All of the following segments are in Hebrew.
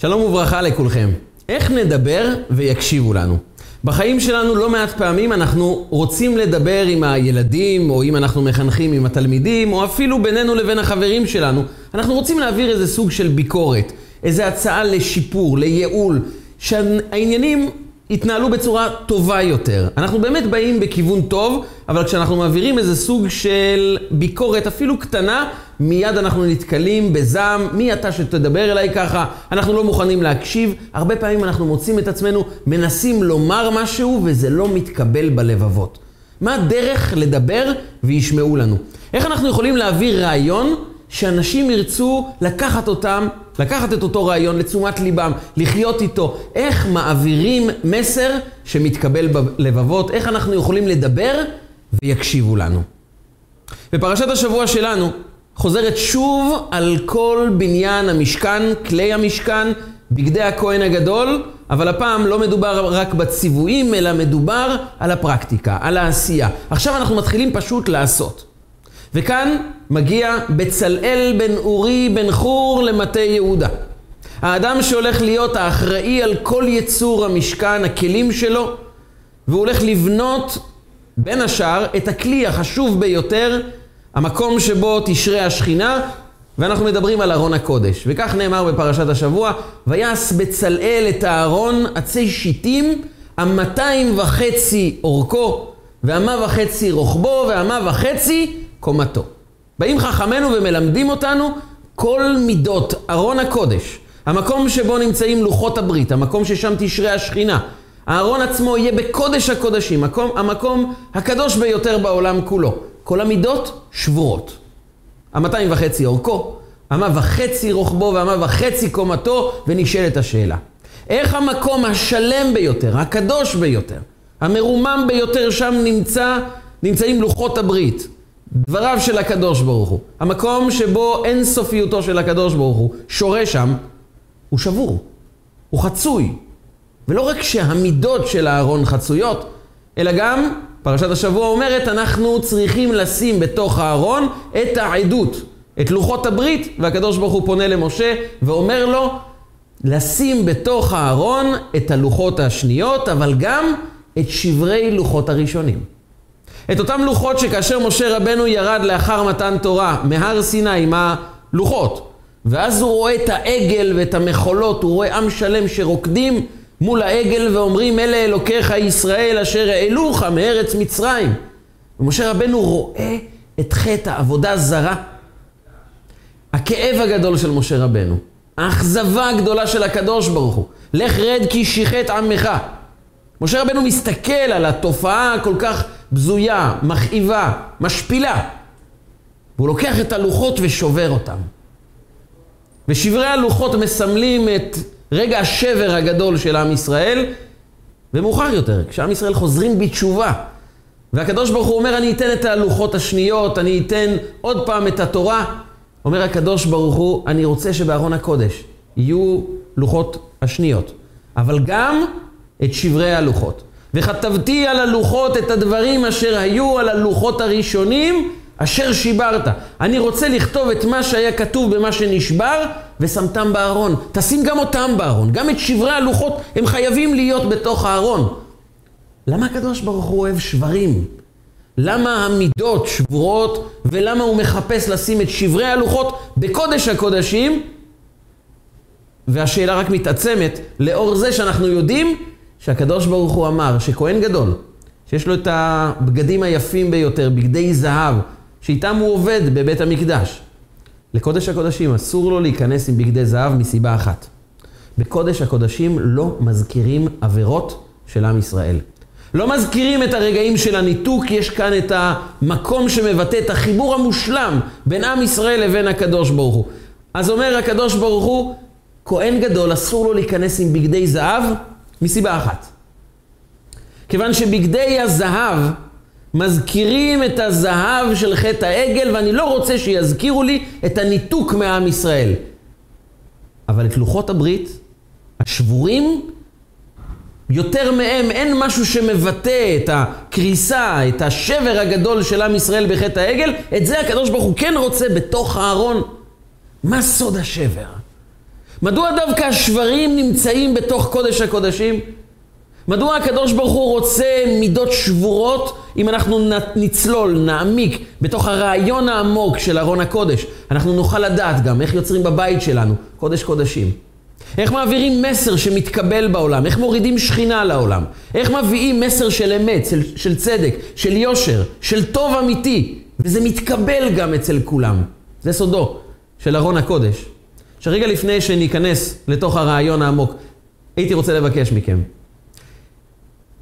שלום וברכה לכולכם. איך נדבר ויקשיבו לנו? בחיים שלנו לא מעט פעמים אנחנו רוצים לדבר עם הילדים, או אם אנחנו מחנכים עם התלמידים, או אפילו בינינו לבין החברים שלנו. אנחנו רוצים להעביר איזה סוג של ביקורת, איזה הצעה לשיפור, לייעול, שהעניינים יתנהלו בצורה טובה יותר. אנחנו באמת באים בכיוון טוב, אבל כשאנחנו מעבירים איזה סוג של ביקורת, אפילו קטנה, מיד אנחנו נתקלים בזעם, מי אתה שתדבר אליי ככה? אנחנו לא מוכנים להקשיב. הרבה פעמים אנחנו מוצאים את עצמנו מנסים לומר משהו וזה לא מתקבל בלבבות. מה הדרך לדבר וישמעו לנו? איך אנחנו יכולים להעביר רעיון שאנשים ירצו לקחת אותם, לקחת את אותו רעיון לתשומת ליבם, לחיות איתו. איך מעבירים מסר שמתקבל בלבבות? איך אנחנו יכולים לדבר ויקשיבו לנו? בפרשת השבוע שלנו חוזרת שוב על כל בניין המשכן, כלי המשכן, בגדי הכהן הגדול, אבל הפעם לא מדובר רק בציוויים, אלא מדובר על הפרקטיקה, על העשייה. עכשיו אנחנו מתחילים פשוט לעשות. וכאן מגיע בצלאל בן אורי בן חור למטה יהודה. האדם שהולך להיות האחראי על כל יצור המשכן, הכלים שלו, והוא הולך לבנות בין השאר את הכלי החשוב ביותר, המקום שבו תשרה השכינה, ואנחנו מדברים על ארון הקודש. וכך נאמר בפרשת השבוע, ויעש בצלאל את הארון עצי שיטים, המאתיים וחצי אורכו, והמה וחצי רוחבו, והמה וחצי קומתו. באים חכמינו ומלמדים אותנו כל מידות ארון הקודש, המקום שבו נמצאים לוחות הברית, המקום ששם תשרה השכינה. הארון עצמו יהיה בקודש הקודשים, המקום, המקום הקדוש ביותר בעולם כולו. כל המידות שבורות. המאתיים וחצי אורכו, המה וחצי רוחבו והמה וחצי קומתו, ונשאלת השאלה. איך המקום השלם ביותר, הקדוש ביותר, המרומם ביותר, שם נמצא, נמצאים לוחות הברית. דבריו של הקדוש ברוך הוא. המקום שבו אין סופיותו של הקדוש ברוך הוא, שורה שם, הוא שבור, הוא חצוי. ולא רק שהמידות של הארון חצויות, אלא גם, פרשת השבוע אומרת, אנחנו צריכים לשים בתוך הארון את העדות, את לוחות הברית, והקדוש ברוך הוא פונה למשה ואומר לו, לשים בתוך הארון את הלוחות השניות, אבל גם את שברי לוחות הראשונים. את אותם לוחות שכאשר משה רבנו ירד לאחר מתן תורה מהר סיני עם הלוחות, ואז הוא רואה את העגל ואת המחולות, הוא רואה עם שלם שרוקדים מול העגל ואומרים אלה אלוקיך ישראל אשר העלוך מארץ מצרים. ומשה רבנו רואה את חטא העבודה זרה. הכאב הגדול של משה רבנו, האכזבה הגדולה של הקדוש ברוך הוא, לך רד כי שיחת עמך. משה רבנו מסתכל על התופעה הכל כך בזויה, מכאיבה, משפילה. והוא לוקח את הלוחות ושובר אותם. ושברי הלוחות מסמלים את רגע השבר הגדול של עם ישראל, ומאוחר יותר, כשעם ישראל חוזרים בתשובה, והקדוש ברוך הוא אומר, אני אתן את הלוחות השניות, אני אתן עוד פעם את התורה. אומר הקדוש ברוך הוא, אני רוצה שבארון הקודש יהיו לוחות השניות, אבל גם את שברי הלוחות. וכתבתי על הלוחות את הדברים אשר היו על הלוחות הראשונים, אשר שיברת. אני רוצה לכתוב את מה שהיה כתוב במה שנשבר, ושמתם בארון. תשים גם אותם בארון. גם את שברי הלוחות, הם חייבים להיות בתוך הארון. למה הקדוש ברוך הוא אוהב שברים? למה המידות שבורות, ולמה הוא מחפש לשים את שברי הלוחות בקודש הקודשים? והשאלה רק מתעצמת לאור זה שאנחנו יודעים שהקדוש ברוך הוא אמר שכהן גדול, שיש לו את הבגדים היפים ביותר, בגדי זהב, שאיתם הוא עובד בבית המקדש. לקודש הקודשים אסור לו להיכנס עם בגדי זהב מסיבה אחת. בקודש הקודשים לא מזכירים עבירות של עם ישראל. לא מזכירים את הרגעים של הניתוק, יש כאן את המקום שמבטא את החיבור המושלם בין עם ישראל לבין הקדוש ברוך הוא. אז אומר הקדוש ברוך הוא, כהן גדול אסור לו להיכנס עם בגדי זהב מסיבה אחת. כיוון שבגדי הזהב מזכירים את הזהב של חטא העגל, ואני לא רוצה שיזכירו לי את הניתוק מעם ישראל. אבל את לוחות הברית, השבורים, יותר מהם אין משהו שמבטא את הקריסה, את השבר הגדול של עם ישראל בחטא העגל, את זה הקדוש ברוך הוא כן רוצה בתוך הארון. מה סוד השבר? מדוע דווקא השברים נמצאים בתוך קודש הקודשים? מדוע הקדוש ברוך הוא רוצה מידות שבורות אם אנחנו נצלול, נעמיק בתוך הרעיון העמוק של ארון הקודש? אנחנו נוכל לדעת גם איך יוצרים בבית שלנו קודש קודשים. איך מעבירים מסר שמתקבל בעולם? איך מורידים שכינה לעולם? איך מביאים מסר של אמת, של, של צדק, של יושר, של טוב אמיתי? וזה מתקבל גם אצל כולם. זה סודו של ארון הקודש. שרגע לפני שניכנס לתוך הרעיון העמוק, הייתי רוצה לבקש מכם.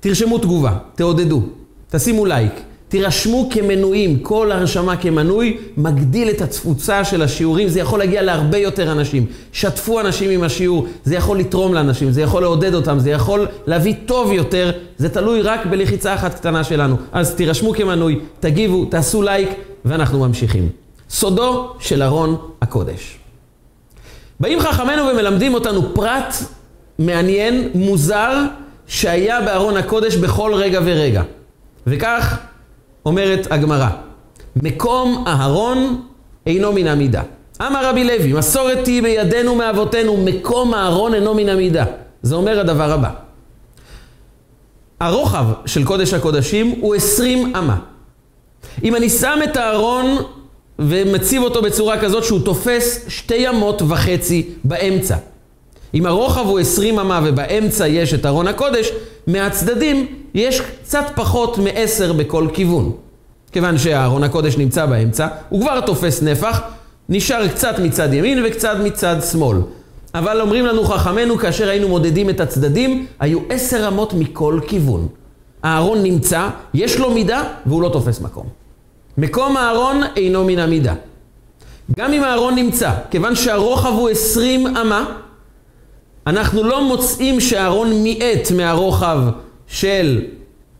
תרשמו תגובה, תעודדו, תשימו לייק, תירשמו כמנויים, כל הרשמה כמנוי מגדיל את התפוצה של השיעורים, זה יכול להגיע להרבה יותר אנשים. שתפו אנשים עם השיעור, זה יכול לתרום לאנשים, זה יכול לעודד אותם, זה יכול להביא טוב יותר, זה תלוי רק בלחיצה אחת קטנה שלנו. אז תירשמו כמנוי, תגיבו, תעשו לייק, ואנחנו ממשיכים. סודו של ארון הקודש. באים חכמינו ומלמדים אותנו פרט מעניין, מוזר, שהיה בארון הקודש בכל רגע ורגע. וכך אומרת הגמרא, מקום אהרון אינו מן המידה. אמר רבי לוי, מסורת היא בידינו מאבותינו, מקום אהרון אינו מן המידה. זה אומר הדבר הבא. הרוחב של קודש הקודשים הוא עשרים אמה. אם אני שם את הארון ומציב אותו בצורה כזאת שהוא תופס שתי אמות וחצי באמצע. אם הרוחב הוא עשרים אמה ובאמצע יש את ארון הקודש, מהצדדים יש קצת פחות מעשר בכל כיוון. כיוון שהארון הקודש נמצא באמצע, הוא כבר תופס נפח, נשאר קצת מצד ימין וקצת מצד שמאל. אבל אומרים לנו חכמינו, כאשר היינו מודדים את הצדדים, היו עשר אמות מכל כיוון. הארון נמצא, יש לו מידה, והוא לא תופס מקום. מקום הארון אינו מן המידה. גם אם הארון נמצא, כיוון שהרוחב הוא עשרים אמה, אנחנו לא מוצאים שהארון מיעט מהרוחב של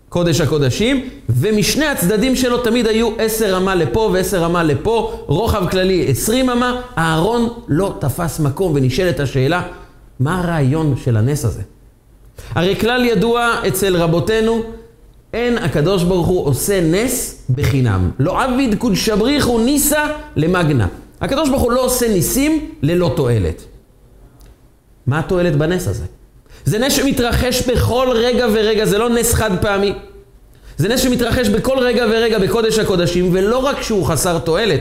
קודש הקודשים, ומשני הצדדים שלו תמיד היו עשר אמה לפה ועשר אמה לפה, רוחב כללי עשרים אמה, הארון לא תפס מקום, ונשאלת השאלה, מה הרעיון של הנס הזה? הרי כלל ידוע אצל רבותינו, אין הקדוש ברוך הוא עושה נס בחינם. לא עביד קודשבריחו ניסה למגנה. הקדוש ברוך הוא לא עושה ניסים ללא תועלת. מה התועלת בנס הזה? זה נס שמתרחש בכל רגע ורגע, זה לא נס חד פעמי. זה נס שמתרחש בכל רגע ורגע בקודש הקודשים, ולא רק שהוא חסר תועלת,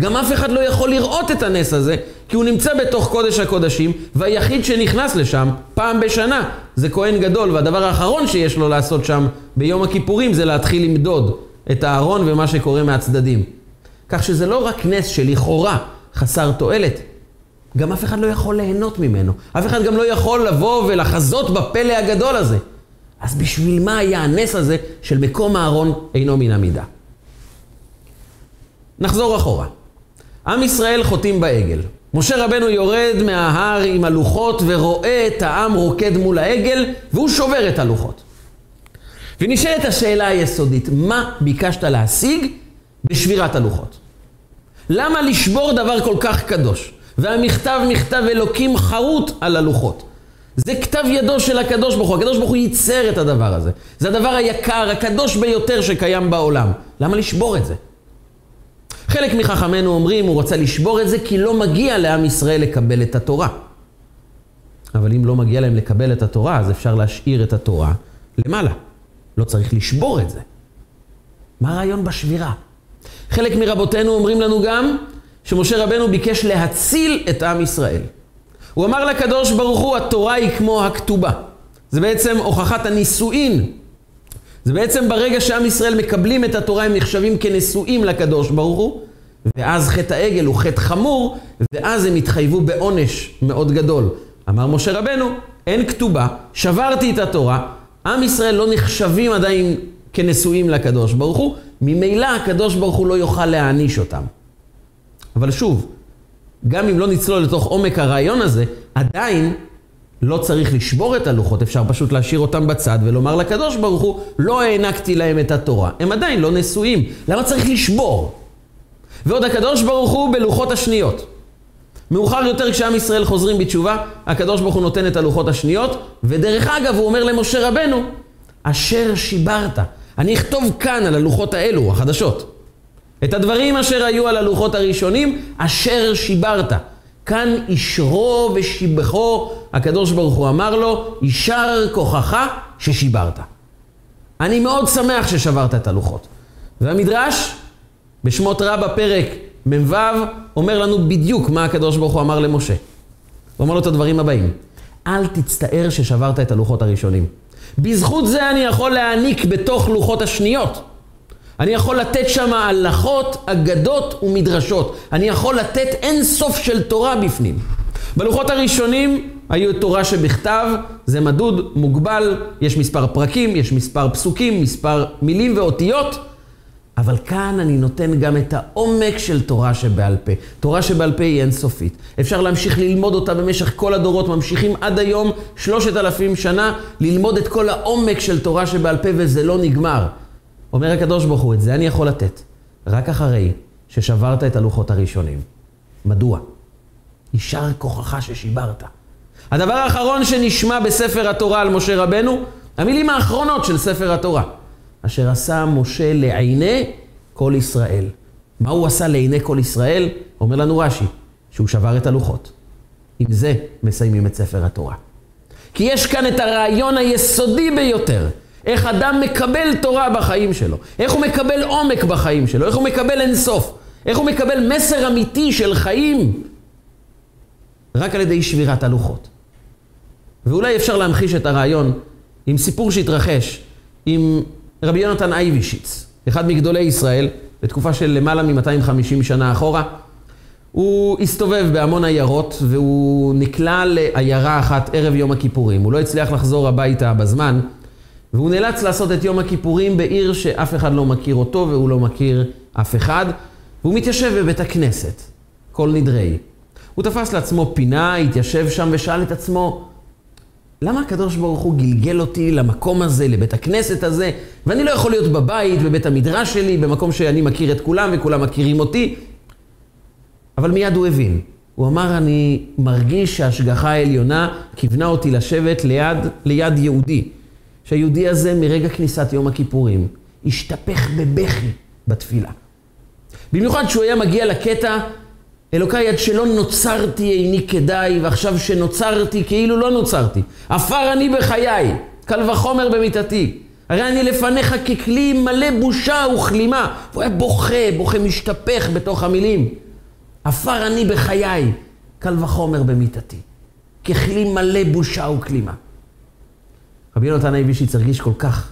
גם אף אחד לא יכול לראות את הנס הזה, כי הוא נמצא בתוך קודש הקודשים, והיחיד שנכנס לשם פעם בשנה זה כהן גדול, והדבר האחרון שיש לו לעשות שם ביום הכיפורים זה להתחיל למדוד את הארון ומה שקורה מהצדדים. כך שזה לא רק נס שלכאורה חסר תועלת, גם אף אחד לא יכול ליהנות ממנו. אף אחד גם לא יכול לבוא ולחזות בפלא הגדול הזה. אז בשביל מה היה הנס הזה של מקום הארון אינו מן המידה? נחזור אחורה. עם ישראל חוטאים בעגל. משה רבנו יורד מההר עם הלוחות ורואה את העם רוקד מול העגל, והוא שובר את הלוחות. ונשאלת השאלה היסודית, מה ביקשת להשיג בשבירת הלוחות? למה לשבור דבר כל כך קדוש? והמכתב מכתב אלוקים חרוט על הלוחות. זה כתב ידו של הקדוש ברוך הוא, הקדוש ברוך הוא ייצר את הדבר הזה. זה הדבר היקר, הקדוש ביותר שקיים בעולם. למה לשבור את זה? חלק מחכמינו אומרים, הוא רצה לשבור את זה כי לא מגיע לעם ישראל לקבל את התורה. אבל אם לא מגיע להם לקבל את התורה, אז אפשר להשאיר את התורה למעלה. לא צריך לשבור את זה. מה הרעיון בשבירה? חלק מרבותינו אומרים לנו גם שמשה רבנו ביקש להציל את עם ישראל. הוא אמר לקדוש ברוך הוא, התורה היא כמו הכתובה. זה בעצם הוכחת הנישואין. זה בעצם ברגע שעם ישראל מקבלים את התורה, הם נחשבים כנשואים לקדוש ברוך הוא, ואז חטא העגל הוא חטא חמור, ואז הם התחייבו בעונש מאוד גדול. אמר משה רבנו, אין כתובה, שברתי את התורה, עם ישראל לא נחשבים עדיין כנשואים לקדוש ברוך הוא, ממילא הקדוש ברוך הוא לא יוכל להעניש אותם. אבל שוב, גם אם לא נצלול לתוך עומק הרעיון הזה, עדיין לא צריך לשבור את הלוחות, אפשר פשוט להשאיר אותם בצד ולומר לקדוש ברוך הוא, לא הענקתי להם את התורה. הם עדיין לא נשואים, למה צריך לשבור? ועוד הקדוש ברוך הוא בלוחות השניות. מאוחר יותר כשעם ישראל חוזרים בתשובה, הקדוש ברוך הוא נותן את הלוחות השניות, ודרך אגב הוא אומר למשה רבנו, אשר שיברת. אני אכתוב כאן על הלוחות האלו, החדשות. את הדברים אשר היו על הלוחות הראשונים, אשר שיברת. כאן אישרו ושיבחו, הקדוש ברוך הוא אמר לו, יישר כוחך ששיברת. אני מאוד שמח ששברת את הלוחות. והמדרש, בשמות רבה פרק מ"ו, אומר לנו בדיוק מה הקדוש ברוך הוא אמר למשה. הוא אמר לו את הדברים הבאים: אל תצטער ששברת את הלוחות הראשונים. בזכות זה אני יכול להעניק בתוך לוחות השניות. אני יכול לתת שם הלכות, אגדות ומדרשות. אני יכול לתת אין סוף של תורה בפנים. בלוחות הראשונים היו תורה שבכתב, זה מדוד, מוגבל, יש מספר פרקים, יש מספר פסוקים, מספר מילים ואותיות, אבל כאן אני נותן גם את העומק של תורה שבעל פה. תורה שבעל פה היא אינסופית. אפשר להמשיך ללמוד אותה במשך כל הדורות, ממשיכים עד היום, שלושת אלפים שנה, ללמוד את כל העומק של תורה שבעל פה, וזה לא נגמר. אומר הקדוש ברוך הוא, את זה אני יכול לתת, רק אחרי ששברת את הלוחות הראשונים. מדוע? יישר כוחך ששיברת. הדבר האחרון שנשמע בספר התורה על משה רבנו, המילים האחרונות של ספר התורה. אשר עשה משה לעיני כל ישראל. מה הוא עשה לעיני כל ישראל? אומר לנו רש"י, שהוא שבר את הלוחות. עם זה מסיימים את ספר התורה. כי יש כאן את הרעיון היסודי ביותר. איך אדם מקבל תורה בחיים שלו, איך הוא מקבל עומק בחיים שלו, איך הוא מקבל אינסוף, איך הוא מקבל מסר אמיתי של חיים רק על ידי שבירת הלוחות. ואולי אפשר להמחיש את הרעיון עם סיפור שהתרחש עם רבי יונתן אייבישיץ, אחד מגדולי ישראל, בתקופה של למעלה מ-250 שנה אחורה. הוא הסתובב בהמון עיירות והוא נקלע לעיירה אחת ערב יום הכיפורים. הוא לא הצליח לחזור הביתה בזמן, והוא נאלץ לעשות את יום הכיפורים בעיר שאף אחד לא מכיר אותו והוא לא מכיר אף אחד, והוא מתיישב בבית הכנסת, כל נדרי. הוא תפס לעצמו פינה, התיישב שם ושאל את עצמו, למה הקדוש ברוך הוא גלגל אותי למקום הזה, לבית הכנסת הזה, ואני לא יכול להיות בבית, בבית המדרש שלי, במקום שאני מכיר את כולם וכולם מכירים אותי? אבל מיד הוא הבין. הוא אמר, אני מרגיש שההשגחה העליונה כיוונה אותי לשבת ליד, ליד יהודי. שהיהודי הזה מרגע כניסת יום הכיפורים השתפך בבכי בתפילה. במיוחד כשהוא היה מגיע לקטע, אלוקיי, עד שלא נוצרתי איני כדאי, ועכשיו שנוצרתי כאילו לא נוצרתי. עפר אני בחיי, קל וחומר במיתתי. הרי אני לפניך ככלי מלא בושה וכלימה. והוא היה בוכה, בוכה, משתפך בתוך המילים. עפר אני בחיי, קל וחומר במיתתי. ככלי מלא בושה וכלימה. רבי יונתן אייבישיץ הרגיש כל כך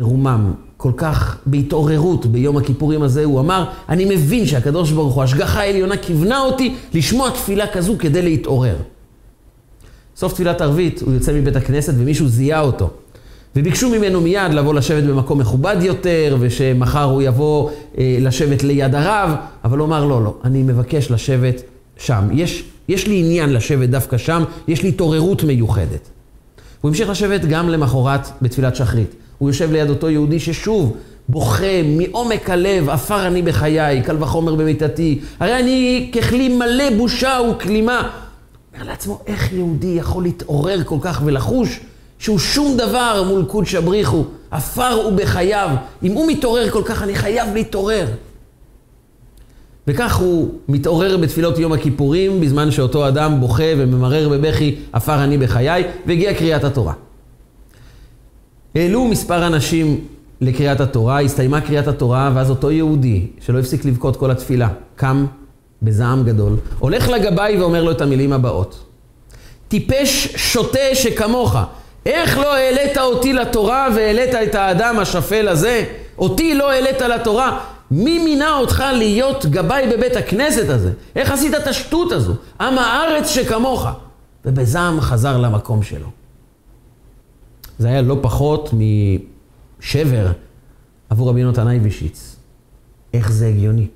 מרומם, כל כך בהתעוררות ביום הכיפורים הזה, הוא אמר, אני מבין שהקדוש ברוך הוא, השגחה העליונה כיוונה אותי לשמוע תפילה כזו כדי להתעורר. סוף תפילת ערבית, הוא יוצא מבית הכנסת ומישהו זיהה אותו. וביקשו ממנו מיד לבוא לשבת במקום מכובד יותר, ושמחר הוא יבוא אה, לשבת ליד הרב, אבל הוא אמר, לא, לא, אני מבקש לשבת שם. יש, יש לי עניין לשבת דווקא שם, יש לי התעוררות מיוחדת. הוא המשיך לשבת גם למחרת בתפילת שחרית. הוא יושב ליד אותו יהודי ששוב בוכה מעומק הלב, עפר אני בחיי, קל וחומר במיתתי. הרי אני ככלי מלא בושה וכלימה. אומר לעצמו, איך יהודי יכול להתעורר כל כך ולחוש שהוא שום דבר מול קודש הבריחו, עפר הוא בחייו. אם הוא מתעורר כל כך, אני חייב להתעורר. וכך הוא מתעורר בתפילות יום הכיפורים, בזמן שאותו אדם בוכה וממרר בבכי, עפר אני בחיי, והגיעה קריאת התורה. העלו מספר אנשים לקריאת התורה, הסתיימה קריאת התורה, ואז אותו יהודי, שלא הפסיק לבכות כל התפילה, קם בזעם גדול, הולך לגבאי ואומר לו את המילים הבאות: טיפש שוטה שכמוך, איך לא העלית אותי לתורה והעלית את האדם השפל הזה? אותי לא העלית לתורה? מי מינה אותך להיות גבאי בבית הכנסת הזה? איך עשית את השטות הזו? עם הארץ שכמוך. ובזעם חזר למקום שלו. זה היה לא פחות משבר עבור רבי יונתן אייבישיץ. איך זה הגיוני?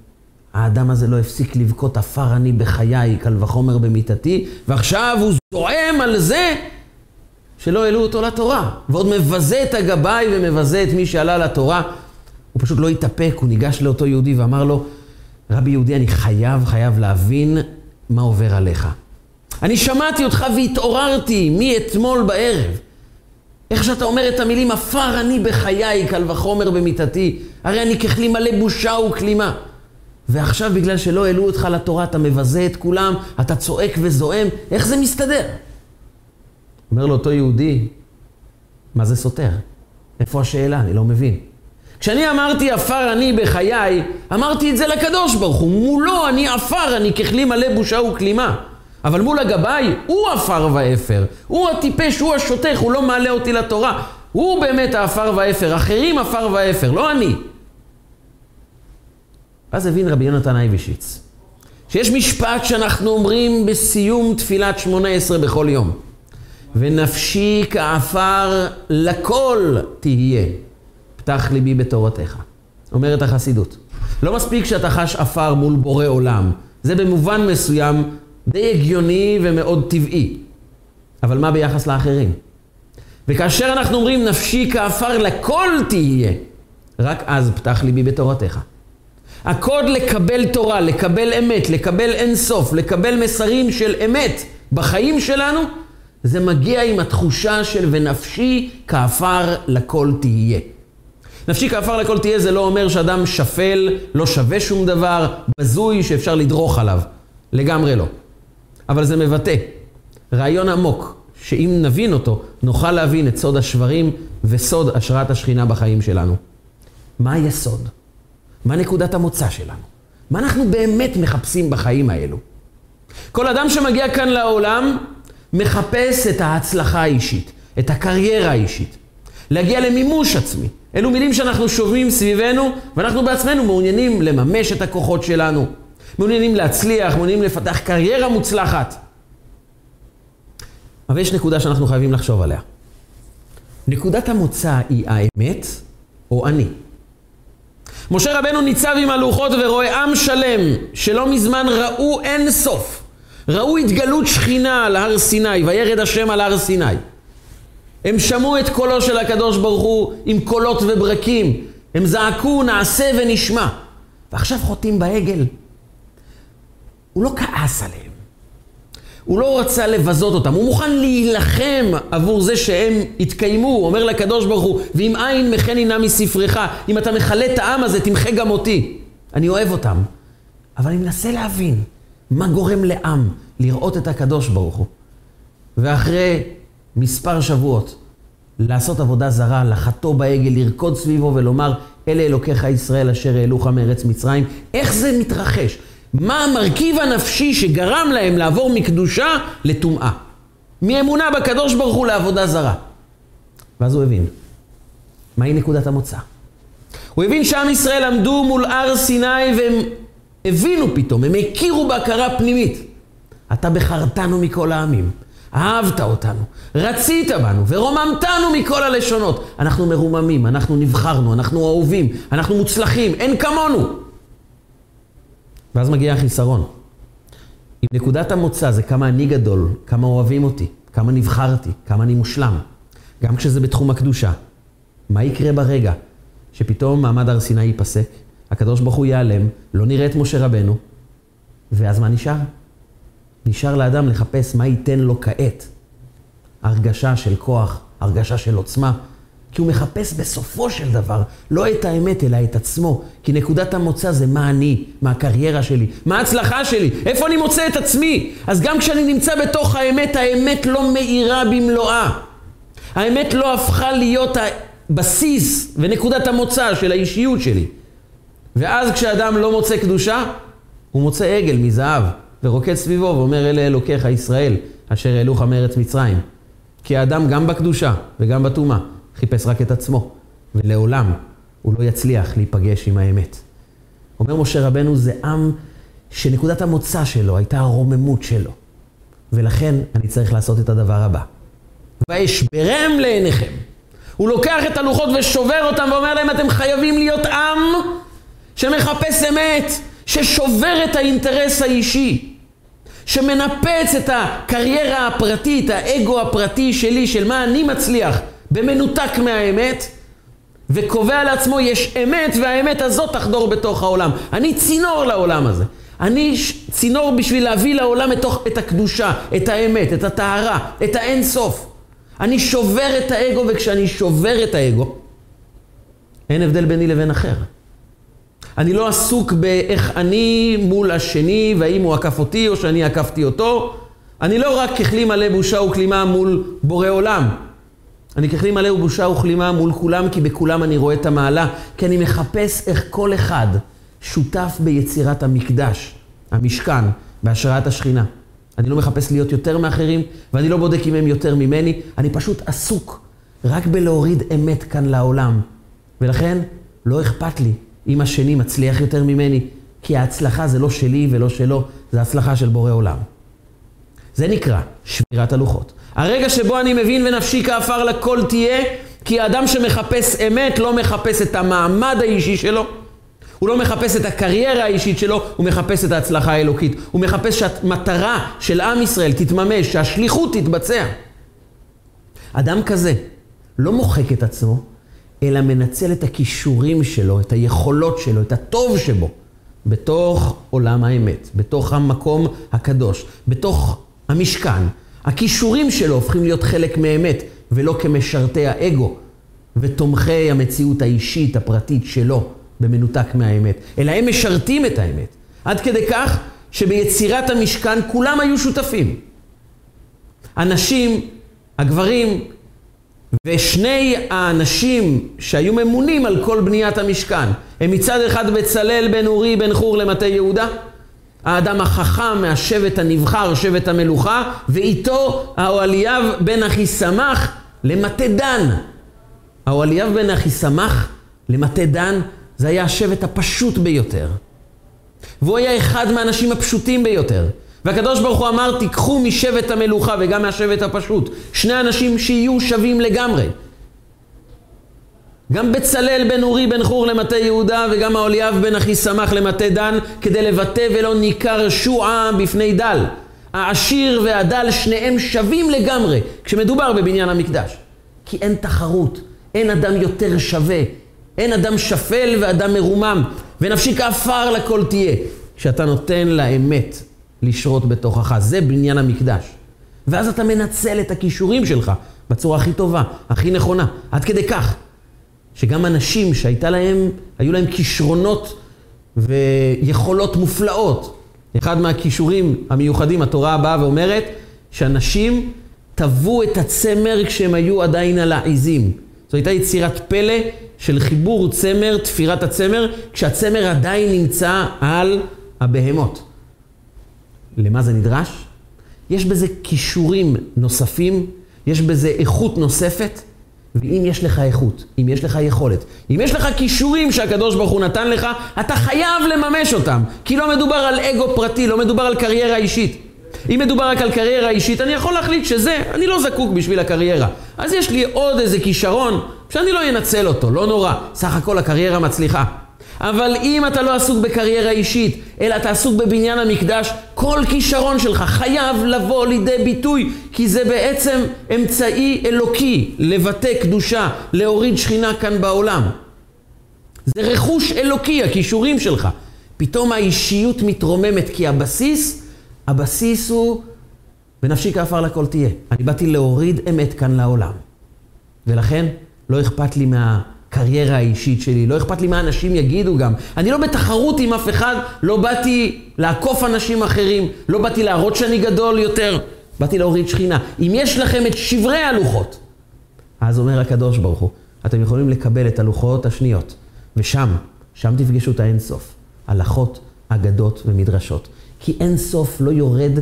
האדם הזה לא הפסיק לבכות עפר אני בחיי, קל וחומר במיתתי, ועכשיו הוא זועם על זה שלא העלו אותו לתורה. ועוד מבזה את הגבאי ומבזה את מי שעלה לתורה. הוא פשוט לא התאפק, הוא ניגש לאותו יהודי ואמר לו, רבי יהודי, אני חייב, חייב להבין מה עובר עליך. אני שמעתי אותך והתעוררתי מאתמול בערב. איך שאתה אומר את המילים, עפר אני בחיי, קל וחומר במיתתי. הרי אני ככלי מלא בושה וכלימה. ועכשיו בגלל שלא העלו אותך לתורה אתה מבזה את כולם, אתה צועק וזועם, איך זה מסתדר? אומר לו אותו יהודי, מה זה סותר? איפה השאלה? אני לא מבין. כשאני אמרתי עפר אני בחיי, אמרתי את זה לקדוש ברוך הוא. מולו אני עפר, אני ככלי מלא בושה וכלימה. אבל מול הגבאי, הוא עפר ואפר. הוא הטיפש, הוא השותך, הוא לא מעלה אותי לתורה. הוא באמת העפר ואפר, אחרים עפר ואפר, לא אני. אז הבין רבי יונתן אייבשיץ, שיש משפט שאנחנו אומרים בסיום תפילת שמונה עשרה בכל יום. ונפשי כעפר לכל תהיה, פתח ליבי בתורתך. אומרת החסידות. לא מספיק שאתה חש עפר מול בורא עולם, זה במובן מסוים די הגיוני ומאוד טבעי. אבל מה ביחס לאחרים? וכאשר אנחנו אומרים נפשי כעפר לכל תהיה, רק אז פתח ליבי בתורתך. הקוד לקבל תורה, לקבל אמת, לקבל אינסוף, לקבל מסרים של אמת בחיים שלנו, זה מגיע עם התחושה של ונפשי כעפר לכל תהיה. נפשי כעפר לכל תהיה זה לא אומר שאדם שפל, לא שווה שום דבר, בזוי שאפשר לדרוך עליו. לגמרי לא. אבל זה מבטא רעיון עמוק, שאם נבין אותו, נוכל להבין את סוד השברים וסוד השראת השכינה בחיים שלנו. מה היסוד? מה נקודת המוצא שלנו? מה אנחנו באמת מחפשים בחיים האלו? כל אדם שמגיע כאן לעולם מחפש את ההצלחה האישית, את הקריירה האישית, להגיע למימוש עצמי. אלו מילים שאנחנו שומעים סביבנו, ואנחנו בעצמנו מעוניינים לממש את הכוחות שלנו, מעוניינים להצליח, מעוניינים לפתח קריירה מוצלחת. אבל יש נקודה שאנחנו חייבים לחשוב עליה. נקודת המוצא היא האמת או אני. משה רבנו ניצב עם הלוחות ורואה עם שלם שלא מזמן ראו אין סוף. ראו התגלות שכינה על הר סיני, וירד השם על הר סיני. הם שמעו את קולו של הקדוש ברוך הוא עם קולות וברקים. הם זעקו נעשה ונשמע. ועכשיו חוטאים בעגל. הוא לא כעס עליהם. הוא לא רצה לבזות אותם, הוא מוכן להילחם עבור זה שהם יתקיימו. הוא אומר לקדוש ברוך הוא, ואם אין מחני נא מספרך, אם אתה מכלה את העם הזה, תמחה גם אותי. אני אוהב אותם. אבל אני מנסה להבין מה גורם לעם לראות את הקדוש ברוך הוא. ואחרי מספר שבועות, לעשות עבודה זרה, לחטוא בעגל, לרקוד סביבו ולומר, אלה אלוקיך ישראל אשר העלוך מארץ מצרים. איך זה מתרחש? מה המרכיב הנפשי שגרם להם לעבור מקדושה לטומאה? מאמונה בקדוש ברוך הוא לעבודה זרה. ואז הוא הבין, מהי נקודת המוצא? הוא הבין שעם ישראל עמדו מול הר סיני והם הבינו פתאום, הם הכירו בהכרה פנימית. אתה בחרתנו מכל העמים, אהבת אותנו, רצית בנו ורוממתנו מכל הלשונות. אנחנו מרוממים, אנחנו נבחרנו, אנחנו אהובים, אנחנו מוצלחים, אין כמונו. ואז מגיע החיסרון. אם נקודת המוצא זה כמה אני גדול, כמה אוהבים אותי, כמה נבחרתי, כמה אני מושלם, גם כשזה בתחום הקדושה, מה יקרה ברגע שפתאום מעמד הר סיני ייפסק, הקדוש ברוך הוא ייעלם, לא נראה את משה רבנו, ואז מה נשאר? נשאר לאדם לחפש מה ייתן לו כעת. הרגשה של כוח, הרגשה של עוצמה, כי הוא מחפש בסופו של דבר לא את האמת, אלא את עצמו. כי נקודת המוצא זה מה אני, מה הקריירה שלי, מה ההצלחה שלי, איפה אני מוצא את עצמי. אז גם כשאני נמצא בתוך האמת, האמת לא מאירה במלואה. האמת לא הפכה להיות הבסיס ונקודת המוצא של האישיות שלי. ואז כשאדם לא מוצא קדושה, הוא מוצא עגל מזהב, ורוקד סביבו ואומר אלה אלוקיך ישראל, אשר העלוך מארץ מצרים. כי האדם גם בקדושה וגם בטומאה חיפש רק את עצמו, ולעולם הוא לא יצליח להיפגש עם האמת. אומר משה רבנו, זה עם שנקודת המוצא שלו הייתה הרוממות שלו. ולכן אני צריך לעשות את הדבר הבא. ואשברם לעיניכם. הוא לוקח את הלוחות ושובר אותם ואומר להם, אתם חייבים להיות עם שמחפש אמת, ששובר את האינטרס האישי, שמנפץ את הקריירה הפרטית, האגו הפרטי שלי, של מה אני מצליח, במנותק מהאמת, וקובע לעצמו יש אמת, והאמת הזאת תחדור בתוך העולם. אני צינור לעולם הזה. אני צינור בשביל להביא לעולם את, את הקדושה, את האמת, את הטהרה, את האין סוף. אני שובר את האגו, וכשאני שובר את האגו, אין הבדל ביני לבין אחר. אני לא עסוק באיך אני מול השני, והאם הוא עקף אותי או שאני עקפתי אותו. אני לא רק ככלי מלא בושה וכלימה מול בורא עולם. אני ככלי מלא ובושה וכלימה מול כולם, כי בכולם אני רואה את המעלה, כי אני מחפש איך כל אחד שותף ביצירת המקדש, המשכן, בהשראת השכינה. אני לא מחפש להיות יותר מאחרים, ואני לא בודק אם הם יותר ממני, אני פשוט עסוק רק בלהוריד אמת כאן לעולם. ולכן, לא אכפת לי אם השני מצליח יותר ממני, כי ההצלחה זה לא שלי ולא שלו, זה הצלחה של בורא עולם. זה נקרא שמירת הלוחות. הרגע שבו אני מבין ונפשי כעפר לכל תהיה, כי האדם שמחפש אמת לא מחפש את המעמד האישי שלו, הוא לא מחפש את הקריירה האישית שלו, הוא מחפש את ההצלחה האלוקית. הוא מחפש שהמטרה של עם ישראל תתממש, שהשליחות תתבצע. אדם כזה לא מוחק את עצמו, אלא מנצל את הכישורים שלו, את היכולות שלו, את הטוב שבו, בתוך עולם האמת, בתוך המקום הקדוש, בתוך המשכן. הכישורים שלו הופכים להיות חלק מאמת, ולא כמשרתי האגו ותומכי המציאות האישית, הפרטית שלו, במנותק מהאמת, אלא הם משרתים את האמת. עד כדי כך שביצירת המשכן כולם היו שותפים. הנשים, הגברים, ושני האנשים שהיו ממונים על כל בניית המשכן, הם מצד אחד בצלאל בן אורי בן חור למטה יהודה, האדם החכם מהשבט הנבחר, שבט המלוכה, ואיתו האוהליאב בן אחיסמך למטה דן. האוהליאב בן אחיסמך למטה דן זה היה השבט הפשוט ביותר. והוא היה אחד מהאנשים הפשוטים ביותר. והקדוש ברוך הוא אמר, תיקחו משבט המלוכה וגם מהשבט הפשוט, שני אנשים שיהיו שווים לגמרי. גם בצלאל בן אורי בן חור למטה יהודה וגם האוליאב בן אחי סמך למטה דן כדי לבטא ולא ניכר שועה בפני דל. העשיר והדל שניהם שווים לגמרי כשמדובר בבניין המקדש. כי אין תחרות, אין אדם יותר שווה, אין אדם שפל ואדם מרומם, ונפשי כעפר לכל תהיה. כשאתה נותן לאמת לשרות בתוכך, זה בניין המקדש. ואז אתה מנצל את הכישורים שלך בצורה הכי טובה, הכי נכונה, עד כדי כך שגם אנשים שהייתה להם, היו להם כישרונות ויכולות מופלאות. אחד מהכישורים המיוחדים, התורה באה ואומרת שאנשים טבעו את הצמר כשהם היו עדיין על העיזים. זו הייתה יצירת פלא של חיבור צמר, תפירת הצמר, כשהצמר עדיין נמצא על הבהמות. למה זה נדרש? יש בזה כישורים נוספים, יש בזה איכות נוספת, ואם יש לך איכות, אם יש לך יכולת, אם יש לך כישורים שהקדוש ברוך הוא נתן לך, אתה חייב לממש אותם. כי לא מדובר על אגו פרטי, לא מדובר על קריירה אישית. אם מדובר רק על קריירה אישית, אני יכול להחליט שזה, אני לא זקוק בשביל הקריירה. אז יש לי עוד איזה כישרון שאני לא אנצל אותו, לא נורא. סך הכל הקריירה מצליחה. אבל אם אתה לא עסוק בקריירה אישית, אלא אתה עסוק בבניין המקדש, כל כישרון שלך חייב לבוא לידי ביטוי, כי זה בעצם אמצעי אלוקי לבטא קדושה, להוריד שכינה כאן בעולם. זה רכוש אלוקי, הכישורים שלך. פתאום האישיות מתרוממת, כי הבסיס, הבסיס הוא, ונפשי כעפר לכל תהיה. אני באתי להוריד אמת כאן לעולם. ולכן, לא אכפת לי מה... הקריירה האישית שלי, לא אכפת לי מה אנשים יגידו גם. אני לא בתחרות עם אף אחד, לא באתי לעקוף אנשים אחרים, לא באתי להראות שאני גדול יותר, באתי להוריד שכינה. אם יש לכם את שברי הלוחות, אז אומר הקדוש ברוך הוא, אתם יכולים לקבל את הלוחות השניות, ושם, שם תפגשו את האינסוף, הלכות, אגדות ומדרשות. כי אינסוף לא יורד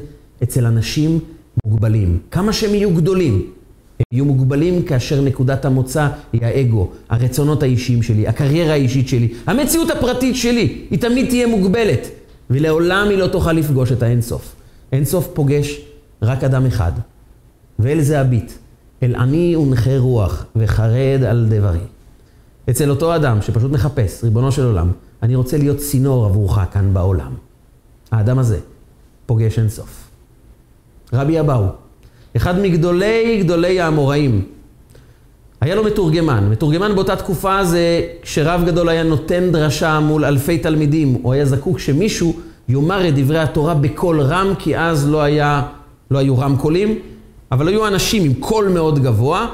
אצל אנשים מוגבלים. כמה שהם יהיו גדולים, הם יהיו מוגבלים כאשר נקודת המוצא היא האגו, הרצונות האישיים שלי, הקריירה האישית שלי, המציאות הפרטית שלי, היא תמיד תהיה מוגבלת, ולעולם היא לא תוכל לפגוש את האינסוף. אינסוף פוגש רק אדם אחד, ואל זה הביט, אל עני ונכה רוח, וחרד על דברי. אצל אותו אדם שפשוט מחפש, ריבונו של עולם, אני רוצה להיות צינור עבורך כאן בעולם. האדם הזה פוגש אינסוף. רבי אבאו, אחד מגדולי גדולי האמוראים. היה לו מתורגמן. מתורגמן באותה תקופה זה כשרב גדול היה נותן דרשה מול אלפי תלמידים. הוא היה זקוק שמישהו יאמר את דברי התורה בקול רם, כי אז לא, היה, לא היו רמקולים, אבל היו אנשים עם קול מאוד גבוה,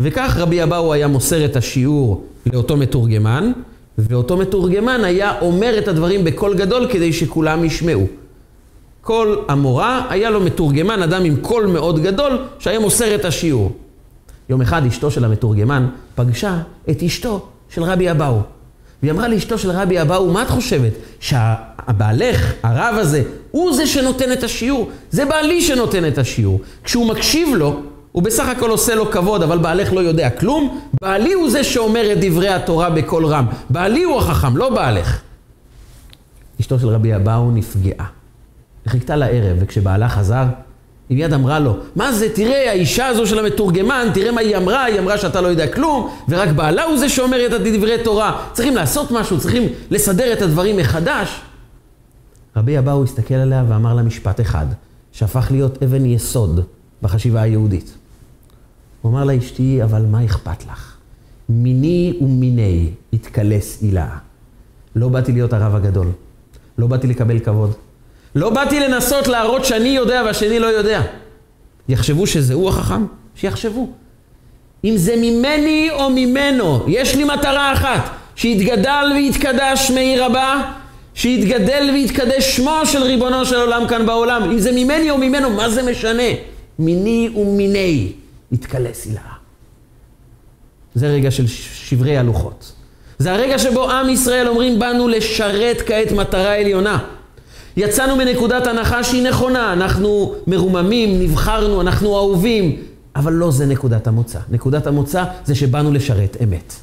וכך רבי אבאו היה מוסר את השיעור לאותו מתורגמן, ואותו מתורגמן היה אומר את הדברים בקול גדול כדי שכולם ישמעו. כל המורה היה לו מתורגמן, אדם עם קול מאוד גדול, שהיה מוסר את השיעור. יום אחד אשתו של המתורגמן פגשה את אשתו של רבי אבאו. והיא אמרה לאשתו של רבי אבאו, מה את חושבת? שהבעלך, הרב הזה, הוא זה שנותן את השיעור? זה בעלי שנותן את השיעור. כשהוא מקשיב לו, הוא בסך הכל עושה לו כבוד, אבל בעלך לא יודע כלום. בעלי הוא זה שאומר את דברי התורה בקול רם. בעלי הוא החכם, לא בעלך. אשתו של רבי אבאו נפגעה. חיכתה לערב, וכשבעלה חזר, היא מיד אמרה לו, מה זה, תראה, האישה הזו של המתורגמן, תראה מה היא אמרה, היא אמרה שאתה לא יודע כלום, ורק בעלה הוא זה שאומר את דברי תורה. צריכים לעשות משהו, צריכים לסדר את הדברים מחדש. רבי אבאו הסתכל עליה ואמר לה משפט אחד, שהפך להיות אבן יסוד בחשיבה היהודית. הוא אמר לה, אשתי, אבל מה אכפת לך? מיני ומיני התקלס הילה. לא באתי להיות הרב הגדול, לא באתי לקבל כבוד. לא באתי לנסות להראות שאני יודע והשני לא יודע. יחשבו שזה הוא החכם? שיחשבו. אם זה ממני או ממנו, יש לי מטרה אחת, שיתגדל ויתקדש מעיר הבא, שיתגדל ויתקדש שמו של ריבונו של עולם כאן בעולם. אם זה ממני או ממנו, מה זה משנה? מיני ומיני יתקלס הילה. זה רגע של שברי הלוחות. זה הרגע שבו עם ישראל אומרים, באנו לשרת כעת מטרה עליונה. יצאנו מנקודת הנחה שהיא נכונה, אנחנו מרוממים, נבחרנו, אנחנו אהובים, אבל לא זה נקודת המוצא. נקודת המוצא זה שבאנו לשרת אמת.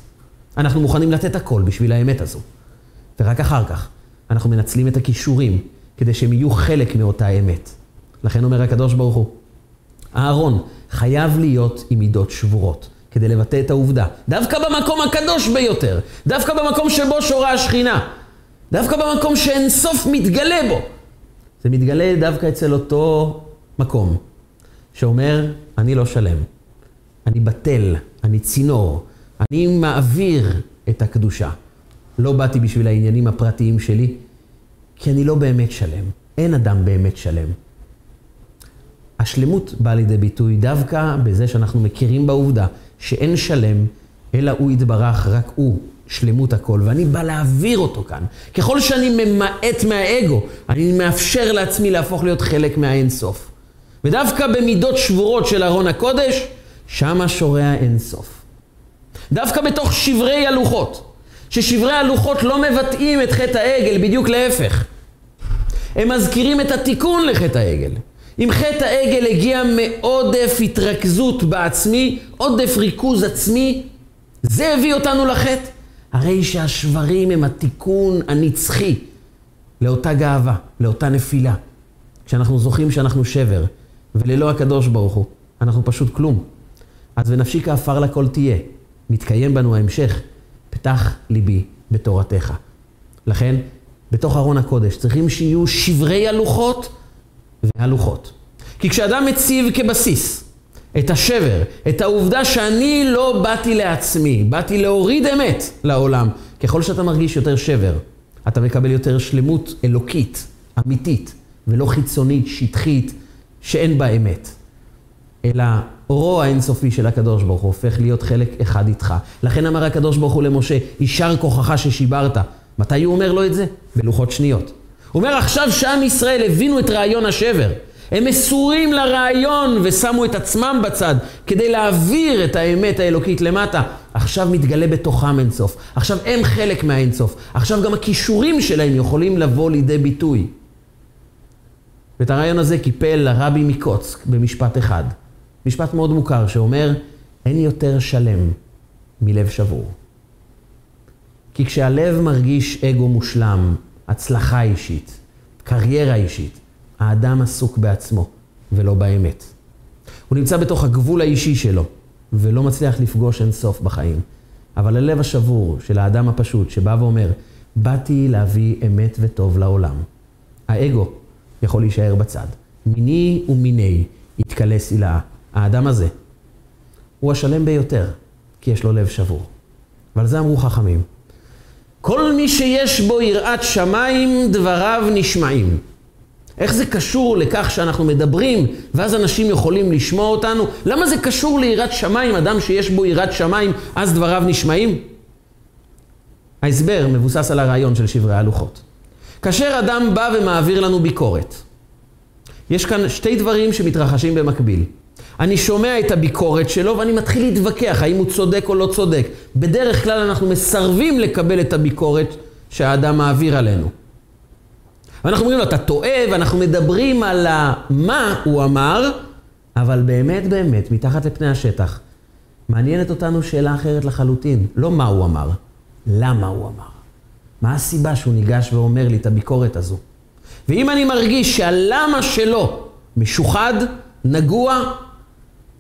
אנחנו מוכנים לתת הכל בשביל האמת הזו. ורק אחר כך אנחנו מנצלים את הכישורים כדי שהם יהיו חלק מאותה אמת. לכן אומר הקדוש ברוך הוא, אהרון חייב להיות עם מידות שבורות. כדי לבטא את העובדה. דווקא במקום הקדוש ביותר, דווקא במקום שבו שורה השכינה, דווקא במקום שאין סוף מתגלה בו. זה מתגלה דווקא אצל אותו מקום, שאומר, אני לא שלם, אני בטל, אני צינור, אני מעביר את הקדושה. לא באתי בשביל העניינים הפרטיים שלי, כי אני לא באמת שלם. אין אדם באמת שלם. השלמות באה לידי ביטוי דווקא בזה שאנחנו מכירים בעובדה שאין שלם, אלא הוא יתברך, רק הוא שלמות הכל, ואני בא להעביר אותו כאן. ככל שאני ממעט מהאגו, אני מאפשר לעצמי להפוך להיות חלק מהאינסוף. ודווקא במידות שבורות של ארון הקודש, שמה שורע אינסוף. דווקא בתוך שברי הלוחות, ששברי הלוחות לא מבטאים את חטא העגל, בדיוק להפך. הם מזכירים את התיקון לחטא העגל. אם חטא העגל הגיע מעודף התרכזות בעצמי, עודף ריכוז עצמי, זה הביא אותנו לחטא. הרי שהשברים הם התיקון הנצחי לאותה גאווה, לאותה נפילה. כשאנחנו זוכרים שאנחנו שבר, וללא הקדוש ברוך הוא, אנחנו פשוט כלום. אז ונפשי כעפר לכל תהיה, מתקיים בנו ההמשך, פתח ליבי בתורתך. לכן, בתוך ארון הקודש צריכים שיהיו שברי הלוחות והלוחות. כי כשאדם מציב כבסיס את השבר, את העובדה שאני לא באתי לעצמי, באתי להוריד אמת לעולם. ככל שאתה מרגיש יותר שבר, אתה מקבל יותר שלמות אלוקית, אמיתית, ולא חיצונית, שטחית, שאין בה אמת. אלא אורו האינסופי של הקדוש ברוך הוא הופך להיות חלק אחד איתך. לכן אמר הקדוש ברוך הוא למשה, יישר כוחך ששיברת. מתי הוא אומר לו את זה? בלוחות שניות. הוא אומר עכשיו שעם ישראל הבינו את רעיון השבר. הם מסורים לרעיון ושמו את עצמם בצד כדי להעביר את האמת האלוקית למטה. עכשיו מתגלה בתוכם אינסוף. עכשיו הם חלק מהאינסוף. עכשיו גם הכישורים שלהם יכולים לבוא לידי ביטוי. ואת הרעיון הזה קיפל הרבי מקוצק במשפט אחד. משפט מאוד מוכר שאומר, אין יותר שלם מלב שבור. כי כשהלב מרגיש אגו מושלם, הצלחה אישית, קריירה אישית, האדם עסוק בעצמו ולא באמת. הוא נמצא בתוך הגבול האישי שלו ולא מצליח לפגוש אין סוף בחיים. אבל הלב השבור של האדם הפשוט שבא ואומר, באתי להביא אמת וטוב לעולם. האגו יכול להישאר בצד. מיני ומיני יתקלס הילאה. האדם הזה הוא השלם ביותר, כי יש לו לב שבור. ועל זה אמרו חכמים. כל מי שיש בו יראת שמיים, דבריו נשמעים. איך זה קשור לכך שאנחנו מדברים, ואז אנשים יכולים לשמוע אותנו? למה זה קשור ליראת שמיים, אדם שיש בו יראת שמיים, אז דבריו נשמעים? ההסבר מבוסס על הרעיון של שברי הלוחות. כאשר אדם בא ומעביר לנו ביקורת, יש כאן שתי דברים שמתרחשים במקביל. אני שומע את הביקורת שלו ואני מתחיל להתווכח האם הוא צודק או לא צודק. בדרך כלל אנחנו מסרבים לקבל את הביקורת שהאדם מעביר עלינו. ואנחנו אומרים לו, אתה טועה, ואנחנו מדברים על מה הוא אמר, אבל באמת באמת, מתחת לפני השטח, מעניינת אותנו שאלה אחרת לחלוטין. לא מה הוא אמר, למה הוא אמר. מה הסיבה שהוא ניגש ואומר לי את הביקורת הזו? ואם אני מרגיש שהלמה שלו משוחד, נגוע,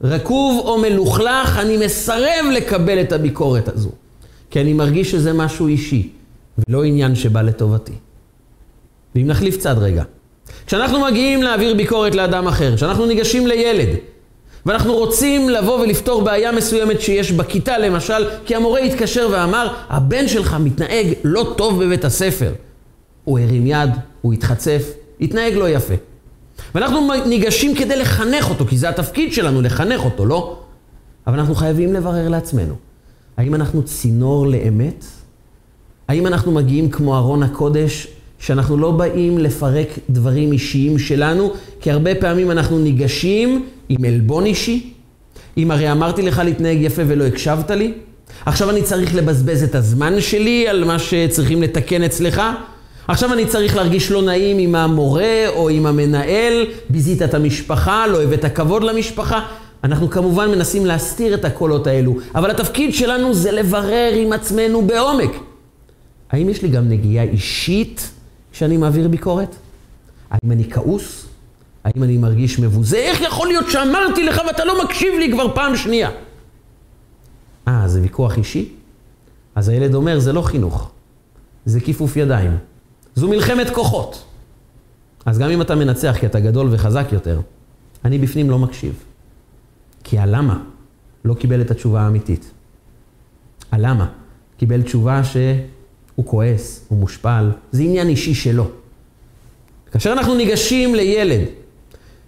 רקוב או מלוכלך, אני מסרב לקבל את הביקורת הזו. כי אני מרגיש שזה משהו אישי, ולא עניין שבא לטובתי. ואם נחליף צד רגע. כשאנחנו מגיעים להעביר ביקורת לאדם אחר, כשאנחנו ניגשים לילד, ואנחנו רוצים לבוא ולפתור בעיה מסוימת שיש בכיתה למשל, כי המורה התקשר ואמר, הבן שלך מתנהג לא טוב בבית הספר. הוא הרים יד, הוא התחצף, התנהג לא יפה. ואנחנו ניגשים כדי לחנך אותו, כי זה התפקיד שלנו, לחנך אותו, לא? אבל אנחנו חייבים לברר לעצמנו, האם אנחנו צינור לאמת? האם אנחנו מגיעים כמו ארון הקודש, שאנחנו לא באים לפרק דברים אישיים שלנו, כי הרבה פעמים אנחנו ניגשים עם עלבון אישי, אם הרי אמרתי לך להתנהג יפה ולא הקשבת לי, עכשיו אני צריך לבזבז את הזמן שלי על מה שצריכים לתקן אצלך, עכשיו אני צריך להרגיש לא נעים עם המורה או עם המנהל, ביזית את המשפחה, לא הבאת כבוד למשפחה. אנחנו כמובן מנסים להסתיר את הקולות האלו, אבל התפקיד שלנו זה לברר עם עצמנו בעומק. האם יש לי גם נגיעה אישית כשאני מעביר ביקורת? האם אני כעוס? האם אני מרגיש מבוזה? איך יכול להיות שאמרתי לך ואתה לא מקשיב לי כבר פעם שנייה? אה, זה ויכוח אישי? אז הילד אומר, זה לא חינוך, זה כיפוף ידיים. זו מלחמת כוחות. אז גם אם אתה מנצח כי אתה גדול וחזק יותר, אני בפנים לא מקשיב. כי הלמה לא קיבל את התשובה האמיתית. הלמה קיבל תשובה שהוא כועס, הוא מושפל, זה עניין אישי שלו. כאשר אנחנו ניגשים לילד,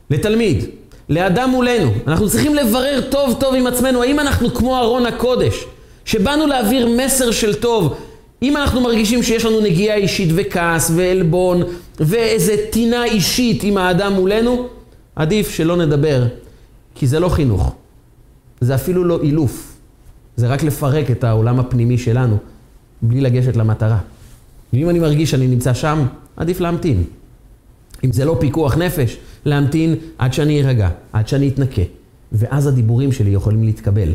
לתלמיד, לאדם מולנו, אנחנו צריכים לברר טוב טוב עם עצמנו, האם אנחנו כמו ארון הקודש, שבאנו להעביר מסר של טוב, אם אנחנו מרגישים שיש לנו נגיעה אישית וכעס ועלבון ואיזה טינה אישית עם האדם מולנו, עדיף שלא נדבר, כי זה לא חינוך. זה אפילו לא אילוף. זה רק לפרק את העולם הפנימי שלנו, בלי לגשת למטרה. ואם אני מרגיש שאני נמצא שם, עדיף להמתין. אם זה לא פיקוח נפש, להמתין עד שאני ארגע, עד שאני אתנקה. ואז הדיבורים שלי יכולים להתקבל.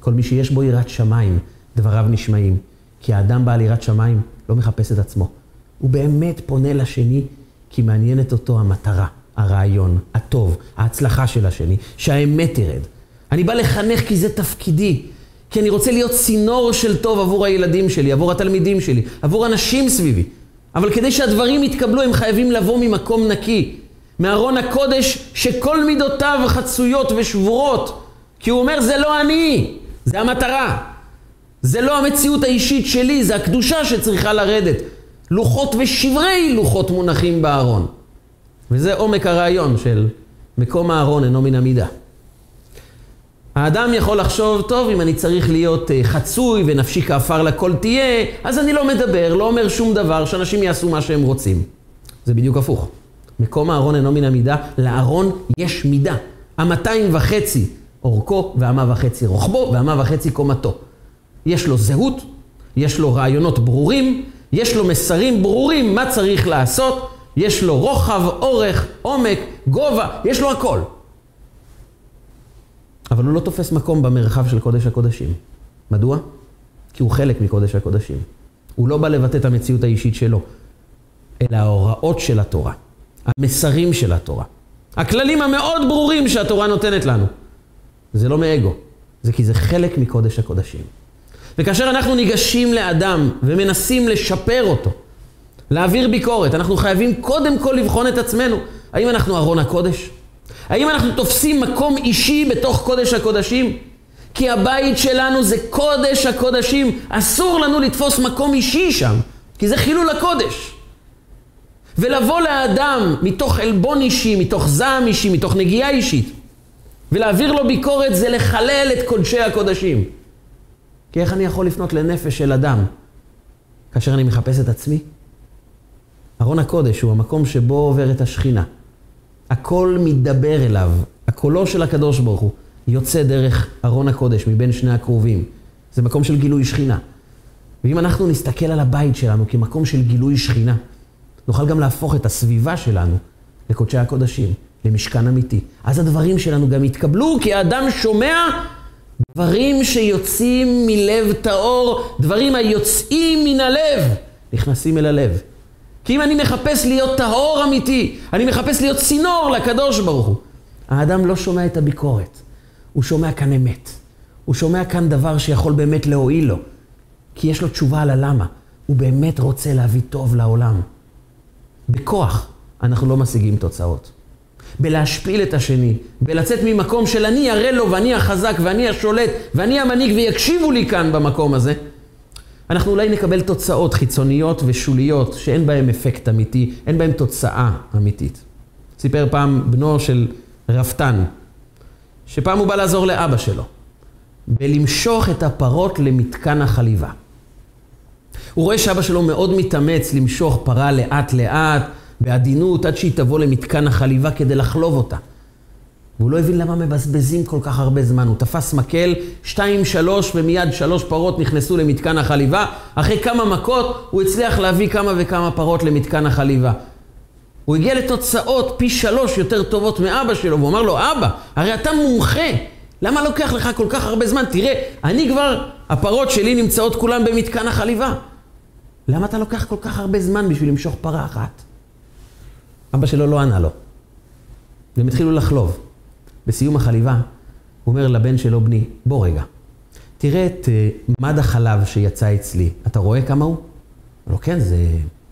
כל מי שיש בו יראת שמיים, דבריו נשמעים. כי האדם בעל יראת שמיים לא מחפש את עצמו. הוא באמת פונה לשני כי מעניינת אותו המטרה, הרעיון, הטוב, ההצלחה של השני, שהאמת תרד. אני בא לחנך כי זה תפקידי, כי אני רוצה להיות צינור של טוב עבור הילדים שלי, עבור התלמידים שלי, עבור אנשים סביבי. אבל כדי שהדברים יתקבלו הם חייבים לבוא ממקום נקי, מארון הקודש שכל מידותיו חצויות ושבורות, כי הוא אומר זה לא אני, זה המטרה. זה לא המציאות האישית שלי, זה הקדושה שצריכה לרדת. לוחות ושברי לוחות מונחים בארון. וזה עומק הרעיון של מקום הארון אינו מן המידה. האדם יכול לחשוב, טוב, אם אני צריך להיות אה, חצוי ונפשי כעפר לכל תהיה, אז אני לא מדבר, לא אומר שום דבר, שאנשים יעשו מה שהם רוצים. זה בדיוק הפוך. מקום הארון אינו מן המידה, לארון יש מידה. המאתיים וחצי אורכו, והמה וחצי רוחבו, והמה וחצי קומתו. יש לו זהות, יש לו רעיונות ברורים, יש לו מסרים ברורים מה צריך לעשות, יש לו רוחב, אורך, עומק, גובה, יש לו הכל. אבל הוא לא תופס מקום במרחב של קודש הקודשים. מדוע? כי הוא חלק מקודש הקודשים. הוא לא בא לבטא את המציאות האישית שלו, אלא ההוראות של התורה, המסרים של התורה, הכללים המאוד ברורים שהתורה נותנת לנו. זה לא מאגו, זה כי זה חלק מקודש הקודשים. וכאשר אנחנו ניגשים לאדם ומנסים לשפר אותו, להעביר ביקורת, אנחנו חייבים קודם כל לבחון את עצמנו. האם אנחנו ארון הקודש? האם אנחנו תופסים מקום אישי בתוך קודש הקודשים? כי הבית שלנו זה קודש הקודשים. אסור לנו לתפוס מקום אישי שם, כי זה חילול הקודש. ולבוא לאדם מתוך עלבון אישי, מתוך זעם אישי, מתוך נגיעה אישית, ולהעביר לו ביקורת זה לחלל את קודשי הקודשים. כי איך אני יכול לפנות לנפש של אדם כאשר אני מחפש את עצמי? ארון הקודש הוא המקום שבו עוברת השכינה. הכל מתדבר אליו, הקולו של הקדוש ברוך הוא יוצא דרך ארון הקודש מבין שני הקרובים. זה מקום של גילוי שכינה. ואם אנחנו נסתכל על הבית שלנו כמקום של גילוי שכינה, נוכל גם להפוך את הסביבה שלנו לקודשי הקודשים, למשכן אמיתי. אז הדברים שלנו גם יתקבלו, כי האדם שומע דברים שיוצאים מלב טהור, דברים היוצאים מן הלב, נכנסים אל הלב. כי אם אני מחפש להיות טהור אמיתי, אני מחפש להיות צינור לקדוש ברוך הוא. האדם לא שומע את הביקורת, הוא שומע כאן אמת. הוא שומע כאן דבר שיכול באמת להועיל לו, כי יש לו תשובה על הלמה. הוא באמת רוצה להביא טוב לעולם. בכוח אנחנו לא משיגים תוצאות. בלהשפיל את השני, בלצאת ממקום של אני אראה לו ואני החזק ואני השולט ואני המנהיג ויקשיבו לי כאן במקום הזה, אנחנו אולי נקבל תוצאות חיצוניות ושוליות שאין בהן אפקט אמיתי, אין בהן תוצאה אמיתית. סיפר פעם בנו של רפתן, שפעם הוא בא לעזור לאבא שלו, בלמשוך את הפרות למתקן החליבה. הוא רואה שאבא שלו מאוד מתאמץ למשוך פרה לאט לאט, בעדינות, עד שהיא תבוא למתקן החליבה כדי לחלוב אותה. והוא לא הבין למה מבזבזים כל כך הרבה זמן. הוא תפס מקל, שתיים, שלוש, ומיד שלוש פרות נכנסו למתקן החליבה. אחרי כמה מכות, הוא הצליח להביא כמה וכמה פרות למתקן החליבה. הוא הגיע לתוצאות פי שלוש יותר טובות מאבא שלו, והוא אמר לו, אבא, הרי אתה מומחה, למה לוקח לך כל כך הרבה זמן? תראה, אני כבר, הפרות שלי נמצאות כולן במתקן החליבה. למה אתה לוקח כל כך הרבה זמן בשביל למשוך פרה אחת? אבא שלו לא ענה לו. והם התחילו לחלוב. בסיום החליבה, הוא אומר לבן שלו, בני, בוא רגע, תראה את uh, מד החלב שיצא אצלי. אתה רואה כמה הוא? הוא אומר לו, כן, זה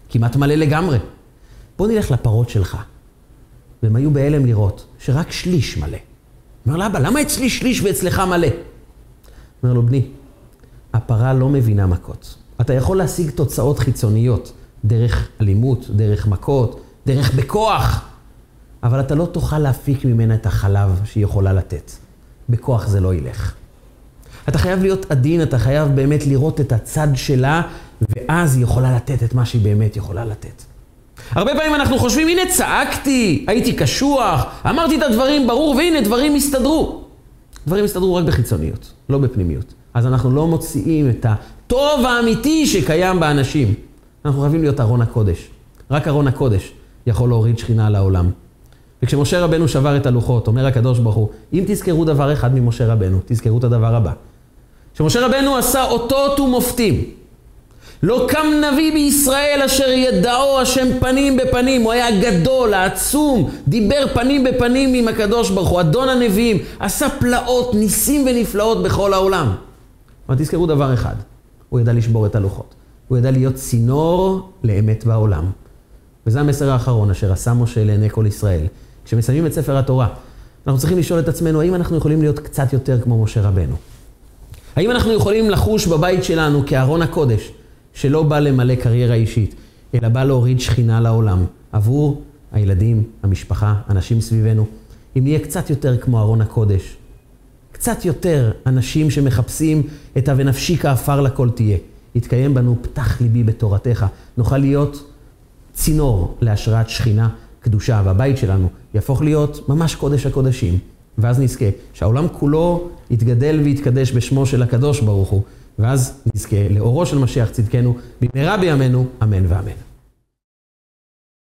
כמעט מלא לגמרי. בוא נלך לפרות שלך. והם היו בהלם לראות שרק שליש מלא. אומר לאבא, למה אצלי שליש ואצלך מלא? אומר לו, בני, הפרה לא מבינה מכות. אתה יכול להשיג תוצאות חיצוניות דרך אלימות, דרך מכות, דרך בכוח, אבל אתה לא תוכל להפיק ממנה את החלב שהיא יכולה לתת. בכוח זה לא ילך. אתה חייב להיות עדין, אתה חייב באמת לראות את הצד שלה, ואז היא יכולה לתת את מה שהיא באמת יכולה לתת. הרבה פעמים אנחנו חושבים, הנה צעקתי, הייתי קשוח, אמרתי את הדברים ברור, והנה דברים הסתדרו. דברים הסתדרו רק בחיצוניות, לא בפנימיות. אז אנחנו לא מוציאים את הטוב האמיתי שקיים באנשים. אנחנו חייבים להיות ארון הקודש. רק ארון הקודש יכול להוריד שכינה לעולם. וכשמשה רבנו שבר את הלוחות, אומר הקדוש ברוך הוא, אם תזכרו דבר אחד ממשה רבנו, תזכרו את הדבר הבא. שמשה רבנו עשה אותות ומופתים. לא קם נביא בישראל אשר ידעו השם פנים בפנים. הוא היה גדול, העצום, דיבר פנים בפנים עם הקדוש ברוך הוא, אדון הנביאים, עשה פלאות, ניסים ונפלאות בכל העולם. אבל תזכרו דבר אחד, הוא ידע לשבור את הלוחות. הוא ידע להיות צינור לאמת בעולם. וזה המסר האחרון אשר עשה משה לעיני כל ישראל. כשמסיימים את ספר התורה, אנחנו צריכים לשאול את עצמנו, האם אנחנו יכולים להיות קצת יותר כמו משה רבנו? האם אנחנו יכולים לחוש בבית שלנו כארון הקודש, שלא בא למלא קריירה אישית, אלא בא להוריד שכינה לעולם, עבור הילדים, המשפחה, אנשים סביבנו? אם נהיה קצת יותר כמו ארון הקודש, קצת יותר אנשים שמחפשים את ה"ונפשי כעפר לכל תהיה". יתקיים בנו פתח ליבי בתורתך, נוכל להיות צינור להשראת שכינה קדושה, והבית שלנו יהפוך להיות ממש קודש הקודשים. ואז נזכה שהעולם כולו יתגדל ויתקדש בשמו של הקדוש ברוך הוא, ואז נזכה לאורו של משיח צדקנו במהרה בימינו, אמן ואמן.